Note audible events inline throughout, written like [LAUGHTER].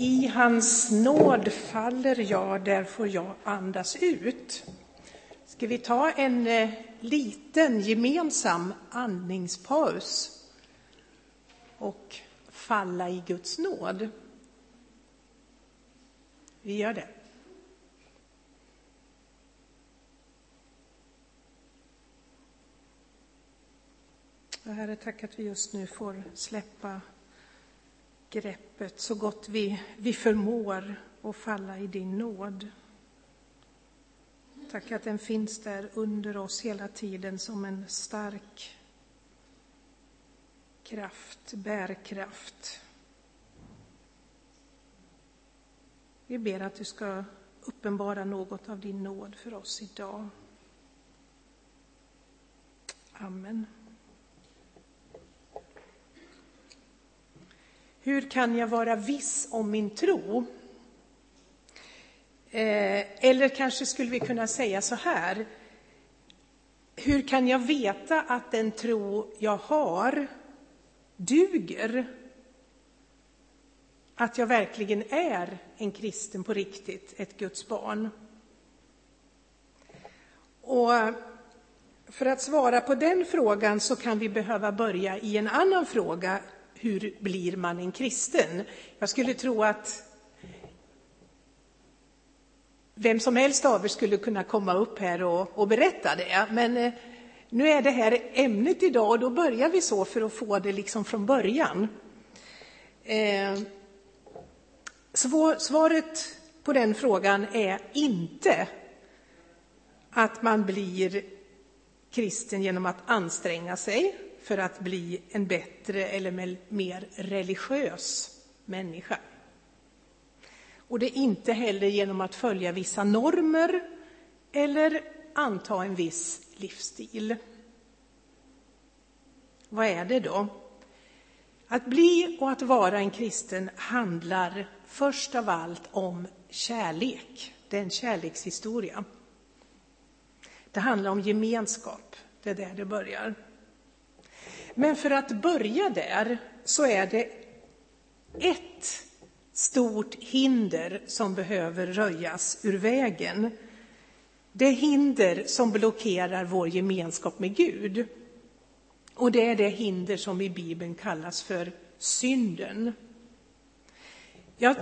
I hans nåd faller jag, där får jag andas ut. Ska vi ta en eh, liten gemensam andningspaus och falla i Guds nåd? Vi gör det. Herre, tack att vi just nu får släppa greppet så gott vi, vi förmår och falla i din nåd. Tack att den finns där under oss hela tiden som en stark kraft, bärkraft. Vi ber att du ska uppenbara något av din nåd för oss idag. Amen. Hur kan jag vara viss om min tro? Eh, eller kanske skulle vi kunna säga så här. Hur kan jag veta att den tro jag har duger? Att jag verkligen är en kristen på riktigt, ett Guds barn. Och för att svara på den frågan så kan vi behöva börja i en annan fråga hur blir man en kristen? Jag skulle tro att vem som helst av er skulle kunna komma upp här och, och berätta det. Men eh, nu är det här ämnet idag och då börjar vi så för att få det liksom från början. Eh, svaret på den frågan är inte att man blir kristen genom att anstränga sig för att bli en bättre eller mer religiös människa. Och det är inte heller genom att följa vissa normer eller anta en viss livsstil. Vad är det då? Att bli och att vara en kristen handlar först av allt om kärlek. Det är en kärlekshistoria. Det handlar om gemenskap. Det är där det börjar. Men för att börja där så är det ett stort hinder som behöver röjas ur vägen. Det hinder som blockerar vår gemenskap med Gud. Och det är det hinder som i Bibeln kallas för synden. Jag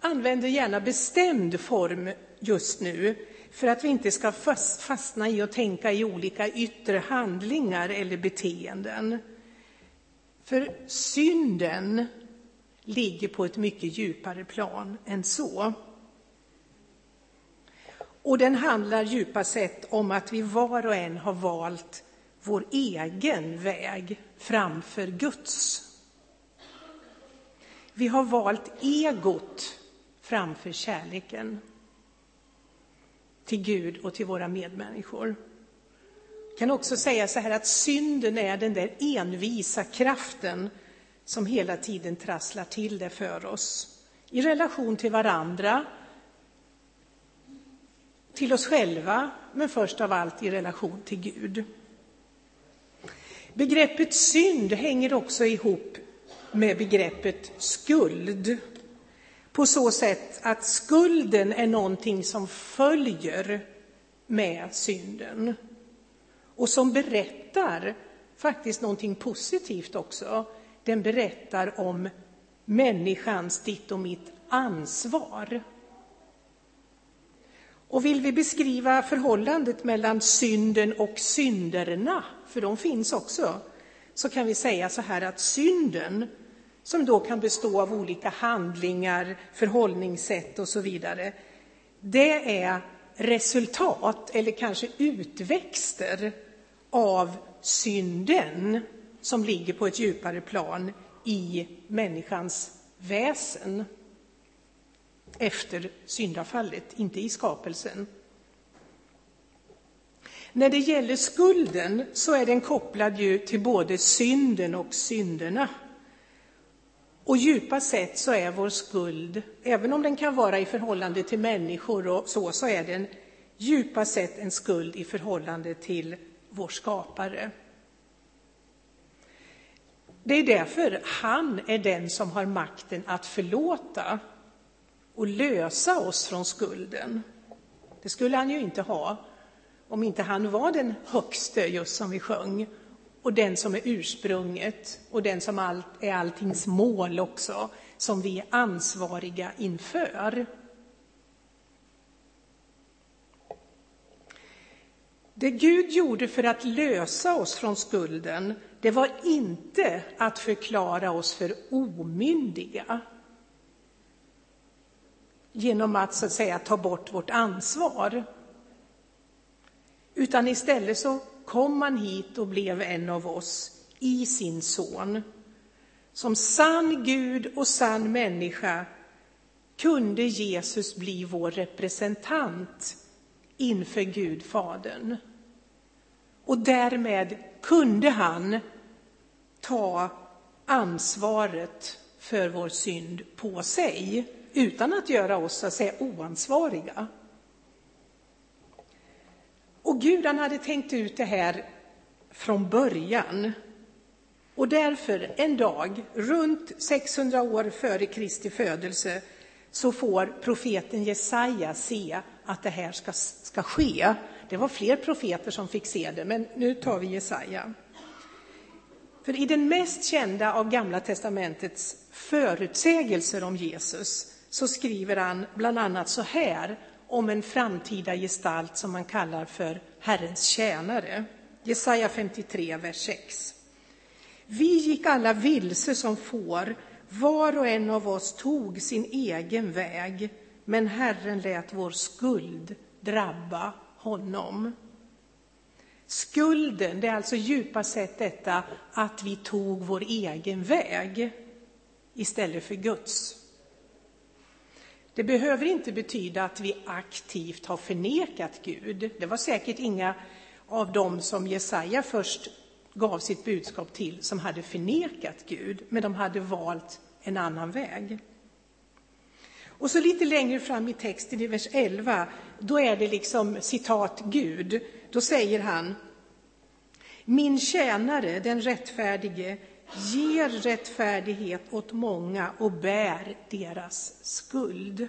använder gärna bestämd form just nu för att vi inte ska fastna i att tänka i olika yttre handlingar eller beteenden. För synden ligger på ett mycket djupare plan än så. Och den handlar djupast sett om att vi var och en har valt vår egen väg framför Guds. Vi har valt egot framför kärleken till Gud och till våra medmänniskor kan också säga så här att synden är den där envisa kraften som hela tiden trasslar till det för oss. I relation till varandra, till oss själva, men först av allt i relation till Gud. Begreppet synd hänger också ihop med begreppet skuld. På så sätt att skulden är någonting som följer med synden och som berättar faktiskt någonting positivt också. Den berättar om människans, ditt och mitt, ansvar. Och vill vi beskriva förhållandet mellan synden och synderna, för de finns också, så kan vi säga så här att synden, som då kan bestå av olika handlingar, förhållningssätt och så vidare, det är resultat eller kanske utväxter av synden som ligger på ett djupare plan i människans väsen efter syndafallet, inte i skapelsen. När det gäller skulden så är den kopplad ju till både synden och synderna. Och djupast sett så är vår skuld, även om den kan vara i förhållande till människor och så, så är den djupast sett en skuld i förhållande till vår skapare. Det är därför han är den som har makten att förlåta och lösa oss från skulden. Det skulle han ju inte ha om inte han var den högste, just som vi sjöng, och den som är ursprunget och den som är alltings mål också, som vi är ansvariga inför. Det Gud gjorde för att lösa oss från skulden, det var inte att förklara oss för omyndiga genom att så att säga ta bort vårt ansvar. Utan istället så kom han hit och blev en av oss i sin son. Som sann Gud och sann människa kunde Jesus bli vår representant inför Gud Fadern. Och därmed kunde han ta ansvaret för vår synd på sig utan att göra oss så att säga, oansvariga. Och Gud han hade tänkt ut det här från början. Och därför en dag, runt 600 år före Kristi födelse, så får profeten Jesaja se att det här ska, ska ske. Det var fler profeter som fick se det, men nu tar vi Jesaja. För i den mest kända av Gamla testamentets förutsägelser om Jesus så skriver han bland annat så här om en framtida gestalt som man kallar för Herrens tjänare. Jesaja 53, vers 6. Vi gick alla vilse som får, var och en av oss tog sin egen väg, men Herren lät vår skuld drabba honom. Skulden, det är alltså djupast sett detta att vi tog vår egen väg istället för Guds. Det behöver inte betyda att vi aktivt har förnekat Gud. Det var säkert inga av dem som Jesaja först gav sitt budskap till som hade förnekat Gud, men de hade valt en annan väg. Och så lite längre fram i texten, i vers 11, då är det liksom citat Gud. Då säger han, min tjänare, den rättfärdige, ger rättfärdighet åt många och bär deras skuld.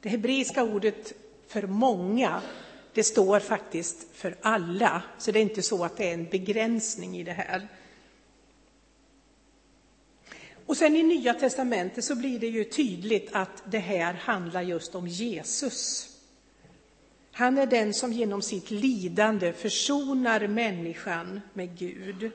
Det hebreiska ordet för många, det står faktiskt för alla, så det är inte så att det är en begränsning i det här. Och sen i Nya testamentet så blir det ju tydligt att det här handlar just om Jesus. Han är den som genom sitt lidande försonar människan med Gud.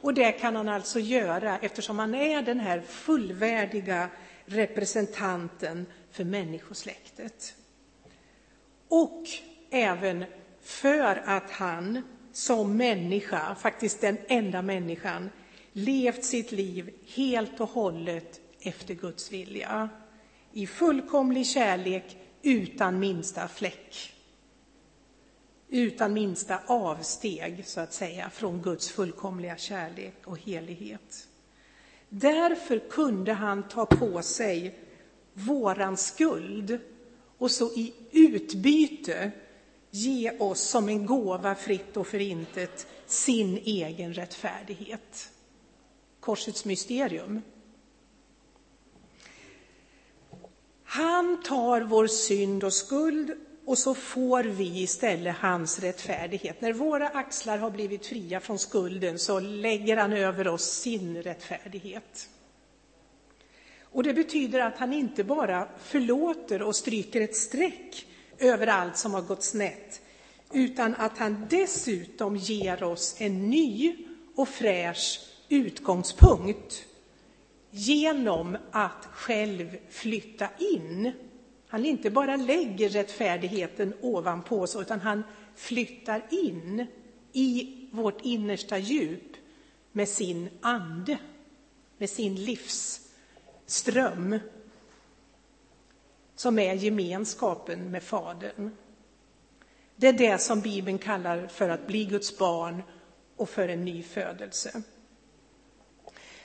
Och det kan han alltså göra eftersom han är den här fullvärdiga representanten för människosläktet. Och även för att han som människa, faktiskt den enda människan, levt sitt liv helt och hållet efter Guds vilja. I fullkomlig kärlek utan minsta fläck utan minsta avsteg, så att säga, från Guds fullkomliga kärlek och helighet. Därför kunde han ta på sig våran skuld och så i utbyte ge oss som en gåva fritt och förintet sin egen rättfärdighet. Korsets mysterium. Han tar vår synd och skuld och så får vi istället hans rättfärdighet. När våra axlar har blivit fria från skulden så lägger han över oss sin rättfärdighet. Och det betyder att han inte bara förlåter och stryker ett streck över allt som har gått snett, utan att han dessutom ger oss en ny och fräsch utgångspunkt genom att själv flytta in han inte bara lägger rättfärdigheten ovanpå oss, utan han flyttar in i vårt innersta djup med sin ande, med sin livsström, som är gemenskapen med Fadern. Det är det som Bibeln kallar för att bli Guds barn och för en ny födelse.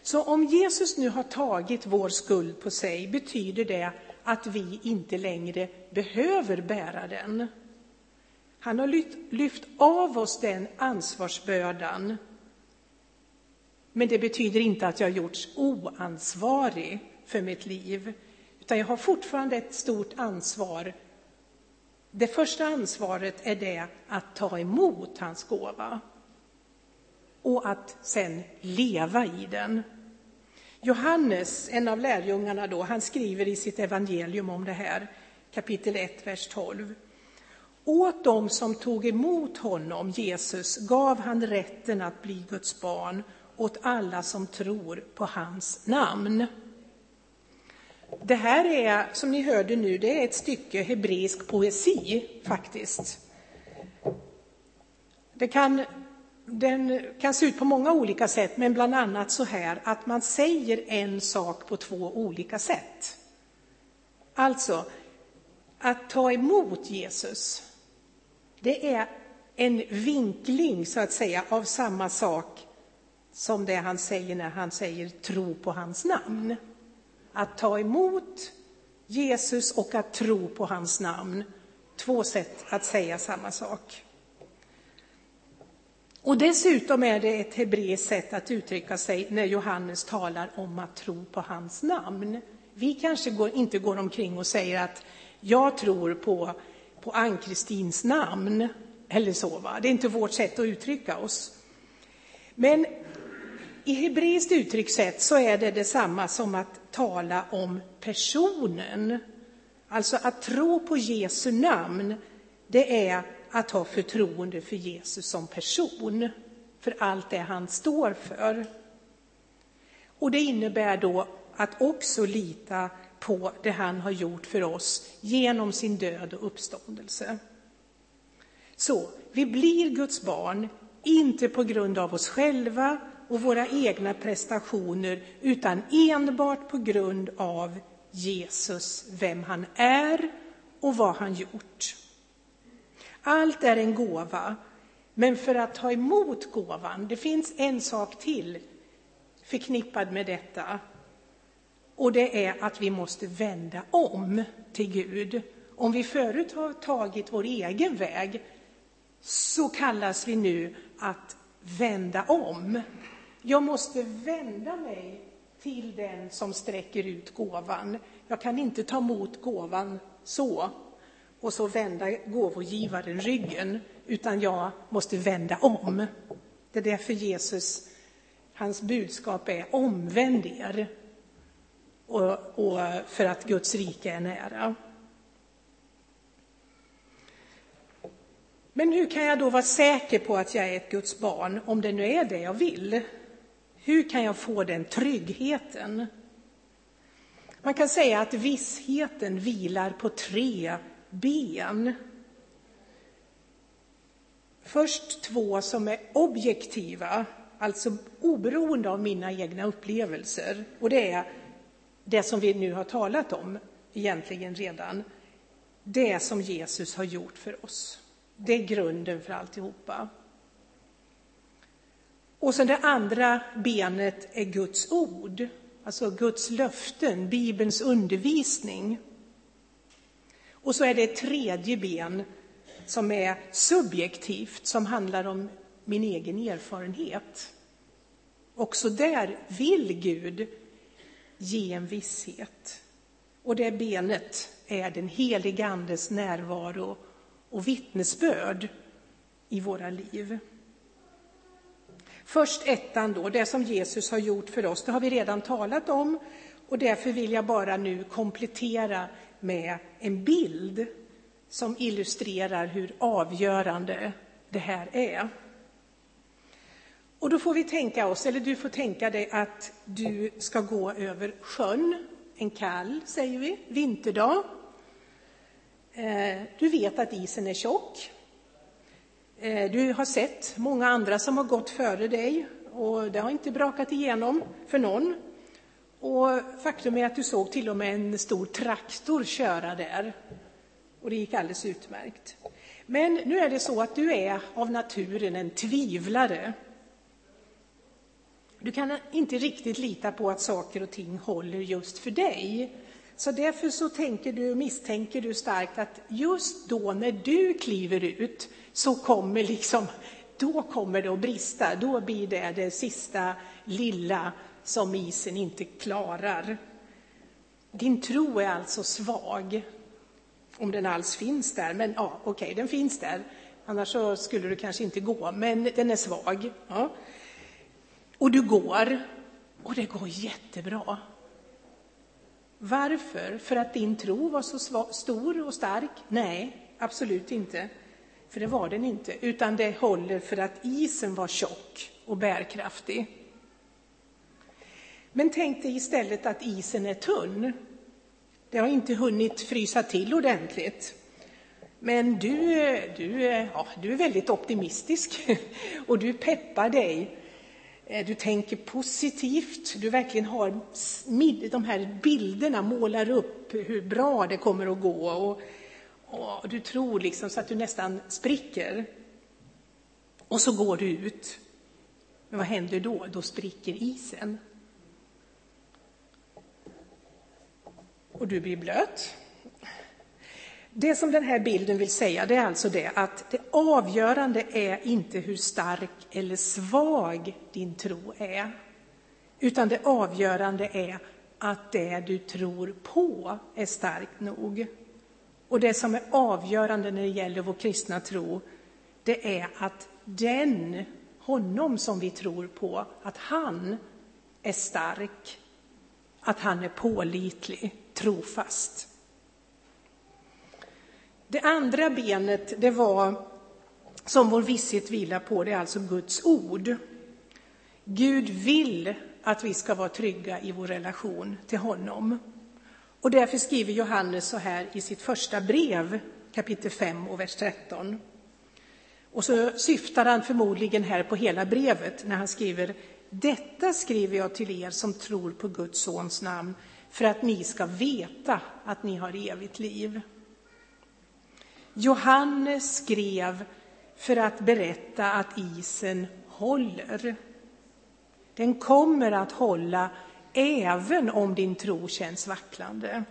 Så om Jesus nu har tagit vår skuld på sig betyder det att vi inte längre behöver bära den. Han har lyft, av oss den ansvarsbördan. Men det betyder inte att jag gjorts oansvarig för mitt liv, Utan jag har fortfarande ett stort ansvar. Det första ansvaret är det att ta emot hans gåva och att sen leva i den. Johannes, en av lärjungarna då, han skriver i sitt evangelium om det här, kapitel 1, vers 12. Åt dem som tog emot honom, Jesus, gav han rätten att bli Guds barn, åt alla som tror på hans namn. Det här är, som ni hörde nu, det är ett stycke hebreisk poesi faktiskt. Det kan, den kan se ut på många olika sätt, men bland annat så här att man säger en sak på två olika sätt. Alltså, att ta emot Jesus, det är en vinkling så att säga av samma sak som det han säger när han säger tro på hans namn. Att ta emot Jesus och att tro på hans namn. Två sätt att säga samma sak. Och dessutom är det ett hebreiskt sätt att uttrycka sig när Johannes talar om att tro på hans namn. Vi kanske går, inte går omkring och säger att jag tror på, på Ann-Kristins namn eller så. Va? Det är inte vårt sätt att uttrycka oss. Men i hebreiskt uttryckssätt så är det detsamma som att tala om personen. Alltså att tro på Jesu namn, det är att ha förtroende för Jesus som person, för allt det han står för. Och det innebär då att också lita på det han har gjort för oss genom sin död och uppståndelse. Så vi blir Guds barn, inte på grund av oss själva och våra egna prestationer, utan enbart på grund av Jesus, vem han är och vad han gjort. Allt är en gåva, men för att ta emot gåvan, det finns en sak till förknippad med detta. Och det är att vi måste vända om till Gud. Om vi förut har tagit vår egen väg så kallas vi nu att vända om. Jag måste vända mig till den som sträcker ut gåvan. Jag kan inte ta emot gåvan så och så vända gåvogivaren ryggen, utan jag måste vända om. Det är därför Jesus, hans budskap är omvänd er och, och för att Guds rike är nära. Men hur kan jag då vara säker på att jag är ett Guds barn, om det nu är det jag vill? Hur kan jag få den tryggheten? Man kan säga att vissheten vilar på tre ben. Först två som är objektiva, alltså oberoende av mina egna upplevelser. Och det är det som vi nu har talat om egentligen redan. Det som Jesus har gjort för oss. Det är grunden för alltihopa. Och sen det andra benet är Guds ord, alltså Guds löften, Bibelns undervisning. Och så är det ett tredje ben som är subjektivt, som handlar om min egen erfarenhet. Också där vill Gud ge en visshet. Och det benet är den helige Andes närvaro och vittnesbörd i våra liv. Först ettan då, det som Jesus har gjort för oss, det har vi redan talat om och därför vill jag bara nu komplettera med en bild som illustrerar hur avgörande det här är. Och då får vi tänka oss, eller du får tänka dig att du ska gå över sjön en kall, säger vi, vinterdag. Eh, du vet att isen är tjock. Eh, du har sett många andra som har gått före dig och det har inte brakat igenom för någon. Och faktum är att du såg till och med en stor traktor köra där. Och det gick alldeles utmärkt. Men nu är det så att du är av naturen en tvivlare. Du kan inte riktigt lita på att saker och ting håller just för dig. Så därför så tänker du, misstänker du starkt att just då när du kliver ut så kommer liksom, då kommer det att brista. Då blir det det sista lilla som isen inte klarar. Din tro är alltså svag, om den alls finns där. Men ja, okej, okay, den finns där. Annars så skulle du kanske inte gå, men den är svag. Ja. Och du går, och det går jättebra. Varför? För att din tro var så stor och stark? Nej, absolut inte. För det var den inte, utan det håller för att isen var tjock och bärkraftig. Men tänk dig istället att isen är tunn. Det har inte hunnit frysa till ordentligt. Men du, du, ja, du är väldigt optimistisk [LAUGHS] och du peppar dig. Eh, du tänker positivt, du verkligen har de här bilderna, målar upp hur bra det kommer att gå. Och, och du tror liksom så att du nästan spricker. Och så går du ut. Men vad händer då? Då spricker isen. Och du blir blöt. Det som den här bilden vill säga det är alltså det att det avgörande är inte hur stark eller svag din tro är. Utan det avgörande är att det du tror på är starkt nog. Och det som är avgörande när det gäller vår kristna tro, det är att den, honom som vi tror på, att han är stark, att han är pålitlig, trofast. Det andra benet, det var som vår visshet vilar på, det är alltså Guds ord. Gud vill att vi ska vara trygga i vår relation till honom. Och därför skriver Johannes så här i sitt första brev, kapitel 5 och vers 13. Och så syftar han förmodligen här på hela brevet när han skriver Detta skriver jag till er som tror på Guds sons namn för att ni ska veta att ni har evigt liv. Johannes skrev för att berätta att isen håller. Den kommer att hålla även om din tro känns vacklande.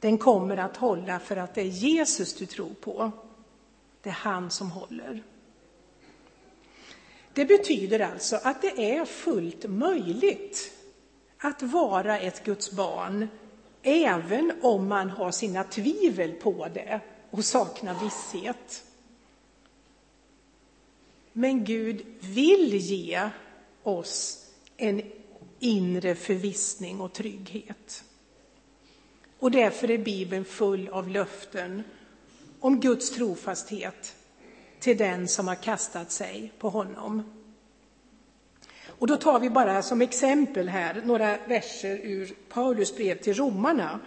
Den kommer att hålla för att det är Jesus du tror på. Det är han som håller. Det betyder alltså att det är fullt möjligt att vara ett Guds barn även om man har sina tvivel på det och saknar visshet. Men Gud vill ge oss en inre förvissning och trygghet. Och därför är Bibeln full av löften om Guds trofasthet till den som har kastat sig på honom. Och då tar vi bara som exempel här några verser ur Paulus brev till romarna.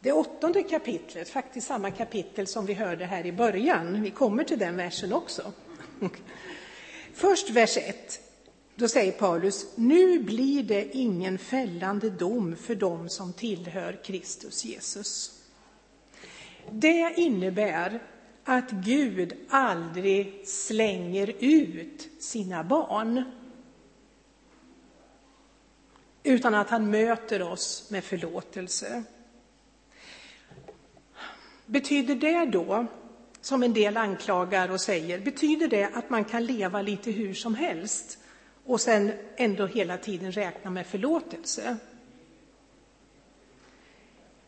Det åttonde kapitlet, faktiskt samma kapitel som vi hörde här i början. Vi kommer till den versen också. [LAUGHS] Först vers 1. Då säger Paulus, nu blir det ingen fällande dom för dem som tillhör Kristus Jesus. Det innebär att Gud aldrig slänger ut sina barn utan att han möter oss med förlåtelse. Betyder det då, som en del anklagar och säger, betyder det att man kan leva lite hur som helst och sen ändå hela tiden räkna med förlåtelse?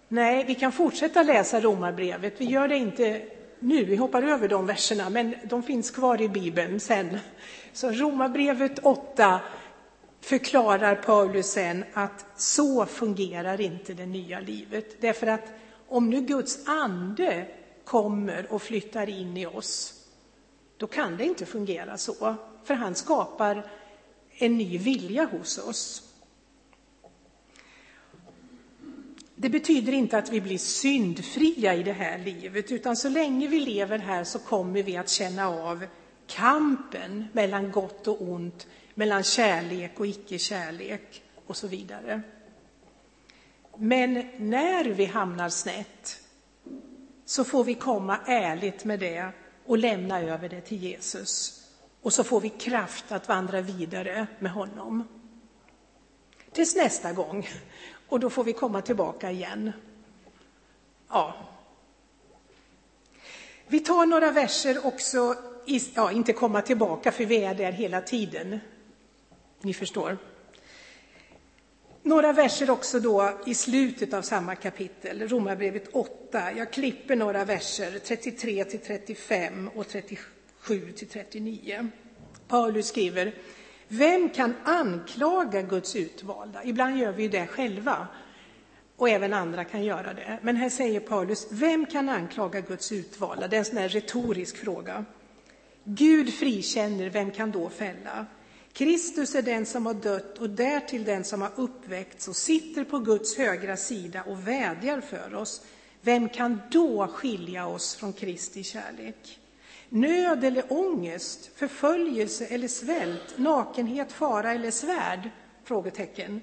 Nej, vi kan fortsätta läsa Romarbrevet. Vi gör det inte nu, vi hoppar över de verserna, men de finns kvar i Bibeln sen. Så Romarbrevet 8 förklarar Paulus sen att så fungerar inte det nya livet. Därför att om nu Guds ande kommer och flyttar in i oss, då kan det inte fungera så. För han skapar en ny vilja hos oss. Det betyder inte att vi blir syndfria i det här livet, utan så länge vi lever här så kommer vi att känna av kampen mellan gott och ont, mellan kärlek och icke-kärlek och så vidare. Men när vi hamnar snett så får vi komma ärligt med det och lämna över det till Jesus. Och så får vi kraft att vandra vidare med honom. Tills nästa gång. Och då får vi komma tillbaka igen. Ja. Vi tar några verser också, ja, inte komma tillbaka för vi är där hela tiden. Ni förstår. Några verser också då i slutet av samma kapitel, Romarbrevet 8. Jag klipper några verser, 33 till 35 och 37 till 39. Paulus skriver, vem kan anklaga Guds utvalda? Ibland gör vi det själva och även andra kan göra det. Men här säger Paulus, vem kan anklaga Guds utvalda? Det är en sån här retorisk fråga. Gud frikänner, vem kan då fälla? Kristus är den som har dött och därtill den som har uppväckts och sitter på Guds högra sida och vädjar för oss. Vem kan då skilja oss från Kristi kärlek? Nöd eller ångest, förföljelse eller svält, nakenhet, fara eller svärd? Frågetecken.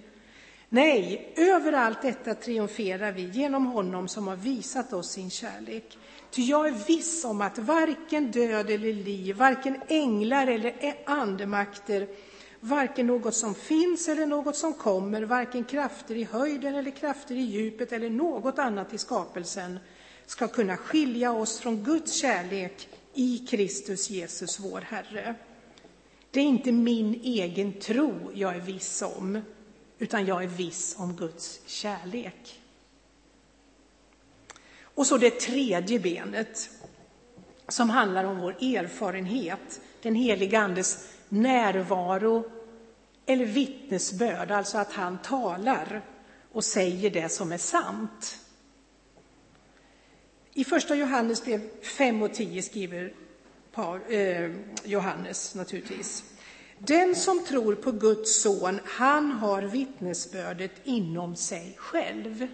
Nej, över allt detta triumferar vi genom honom som har visat oss sin kärlek. Ty jag är viss om att varken död eller liv, varken änglar eller andemakter, varken något som finns eller något som kommer, varken krafter i höjden eller krafter i djupet eller något annat i skapelsen ska kunna skilja oss från Guds kärlek i Kristus Jesus, vår Herre. Det är inte min egen tro jag är viss om, utan jag är viss om Guds kärlek. Och så det tredje benet som handlar om vår erfarenhet, den heliga Andes närvaro eller vittnesbörd, alltså att han talar och säger det som är sant. I första Johannes 5 och 10 skriver eh, Johannes naturligtvis. Den som tror på Guds son, han har vittnesbördet inom sig själv.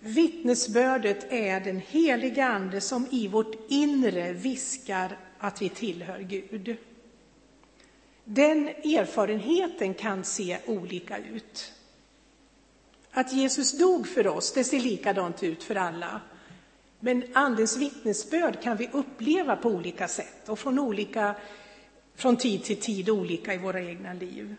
Vittnesbördet är den heliga Ande som i vårt inre viskar att vi tillhör Gud. Den erfarenheten kan se olika ut. Att Jesus dog för oss, det ser likadant ut för alla. Men Andens vittnesbörd kan vi uppleva på olika sätt och från, olika, från tid till tid olika i våra egna liv.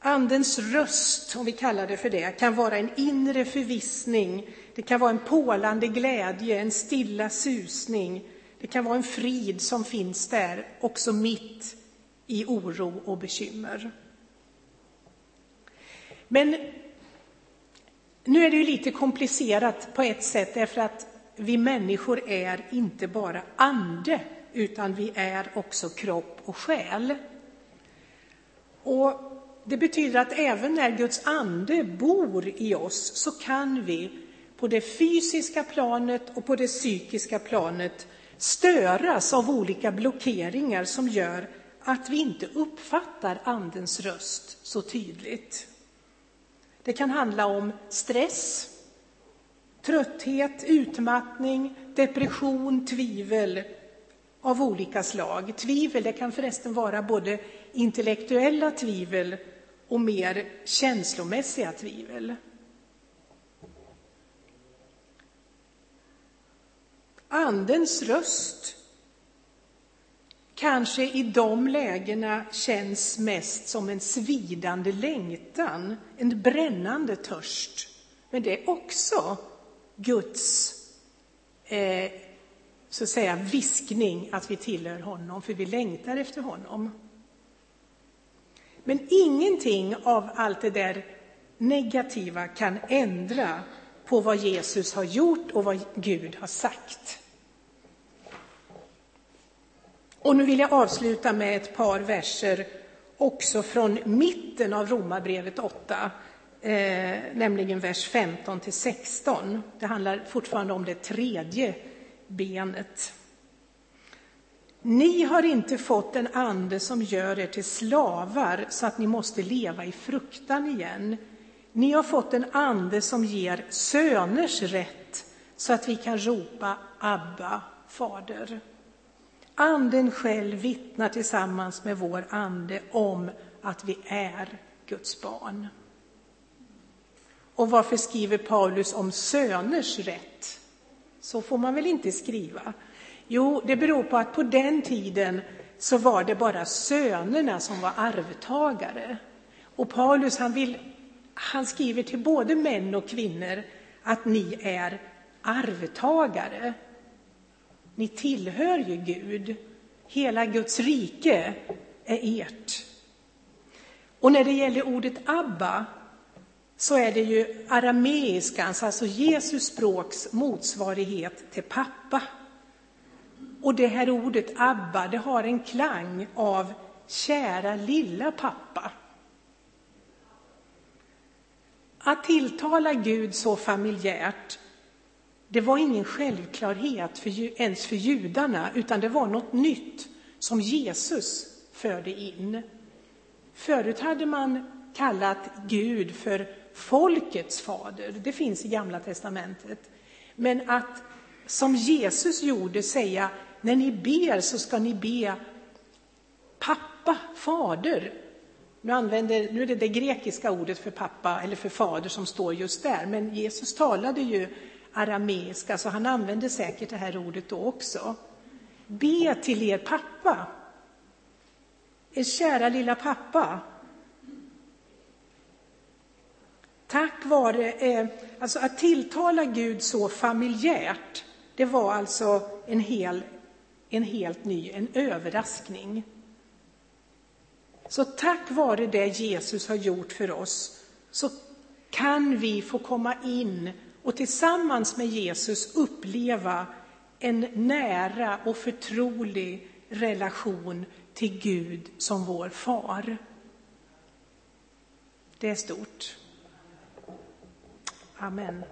Andens röst, om vi kallar det för det, kan vara en inre förvissning. Det kan vara en pålande glädje, en stilla susning. Det kan vara en frid som finns där, också mitt i oro och bekymmer. Men nu är det ju lite komplicerat på ett sätt därför att vi människor är inte bara ande, utan vi är också kropp och själ. Och det betyder att även när Guds ande bor i oss så kan vi på det fysiska planet och på det psykiska planet störas av olika blockeringar som gör att vi inte uppfattar Andens röst så tydligt. Det kan handla om stress, trötthet, utmattning, depression, tvivel av olika slag. Tvivel det kan förresten vara både intellektuella tvivel och mer känslomässiga tvivel. Andens röst kanske i de lägena känns mest som en svidande längtan, en brännande törst. Men det är också Guds eh, så att säga viskning att vi tillhör honom, för vi längtar efter honom. Men ingenting av allt det där negativa kan ändra på vad Jesus har gjort och vad Gud har sagt. Och nu vill jag avsluta med ett par verser också från mitten av Romarbrevet 8, eh, nämligen vers 15 till 16. Det handlar fortfarande om det tredje benet. Ni har inte fått en ande som gör er till slavar så att ni måste leva i fruktan igen. Ni har fått en ande som ger söners rätt så att vi kan ropa Abba, Fader. Anden själv vittnar tillsammans med vår ande om att vi är Guds barn. Och varför skriver Paulus om söners rätt? Så får man väl inte skriva? Jo, det beror på att på den tiden så var det bara sönerna som var arvtagare. Och Paulus han, vill, han skriver till både män och kvinnor att ni är arvtagare. Ni tillhör ju Gud hela Guds rike är ert. Och när det gäller ordet Abba så är det ju arameiskans, alltså Jesus språks motsvarighet till pappa. Och det här ordet Abba, det har en klang av kära lilla pappa. Att tilltala Gud så familjärt, det var ingen självklarhet för, ens för judarna, utan det var något nytt som Jesus förde in. Förut hade man kallat Gud för folkets fader, det finns i Gamla testamentet. Men att som Jesus gjorde säga, när ni ber så ska ni be pappa, fader. Nu, använder, nu är det det grekiska ordet för pappa eller för fader som står just där, men Jesus talade ju arameiska, så han använde säkert det här ordet då också. Be till er pappa, er kära lilla pappa. Tack vare, eh, alltså att tilltala Gud så familjärt, det var alltså en, hel, en helt ny, en överraskning. Så tack vare det Jesus har gjort för oss så kan vi få komma in och tillsammans med Jesus uppleva en nära och förtrolig relation till Gud som vår far. Det är stort. Amen.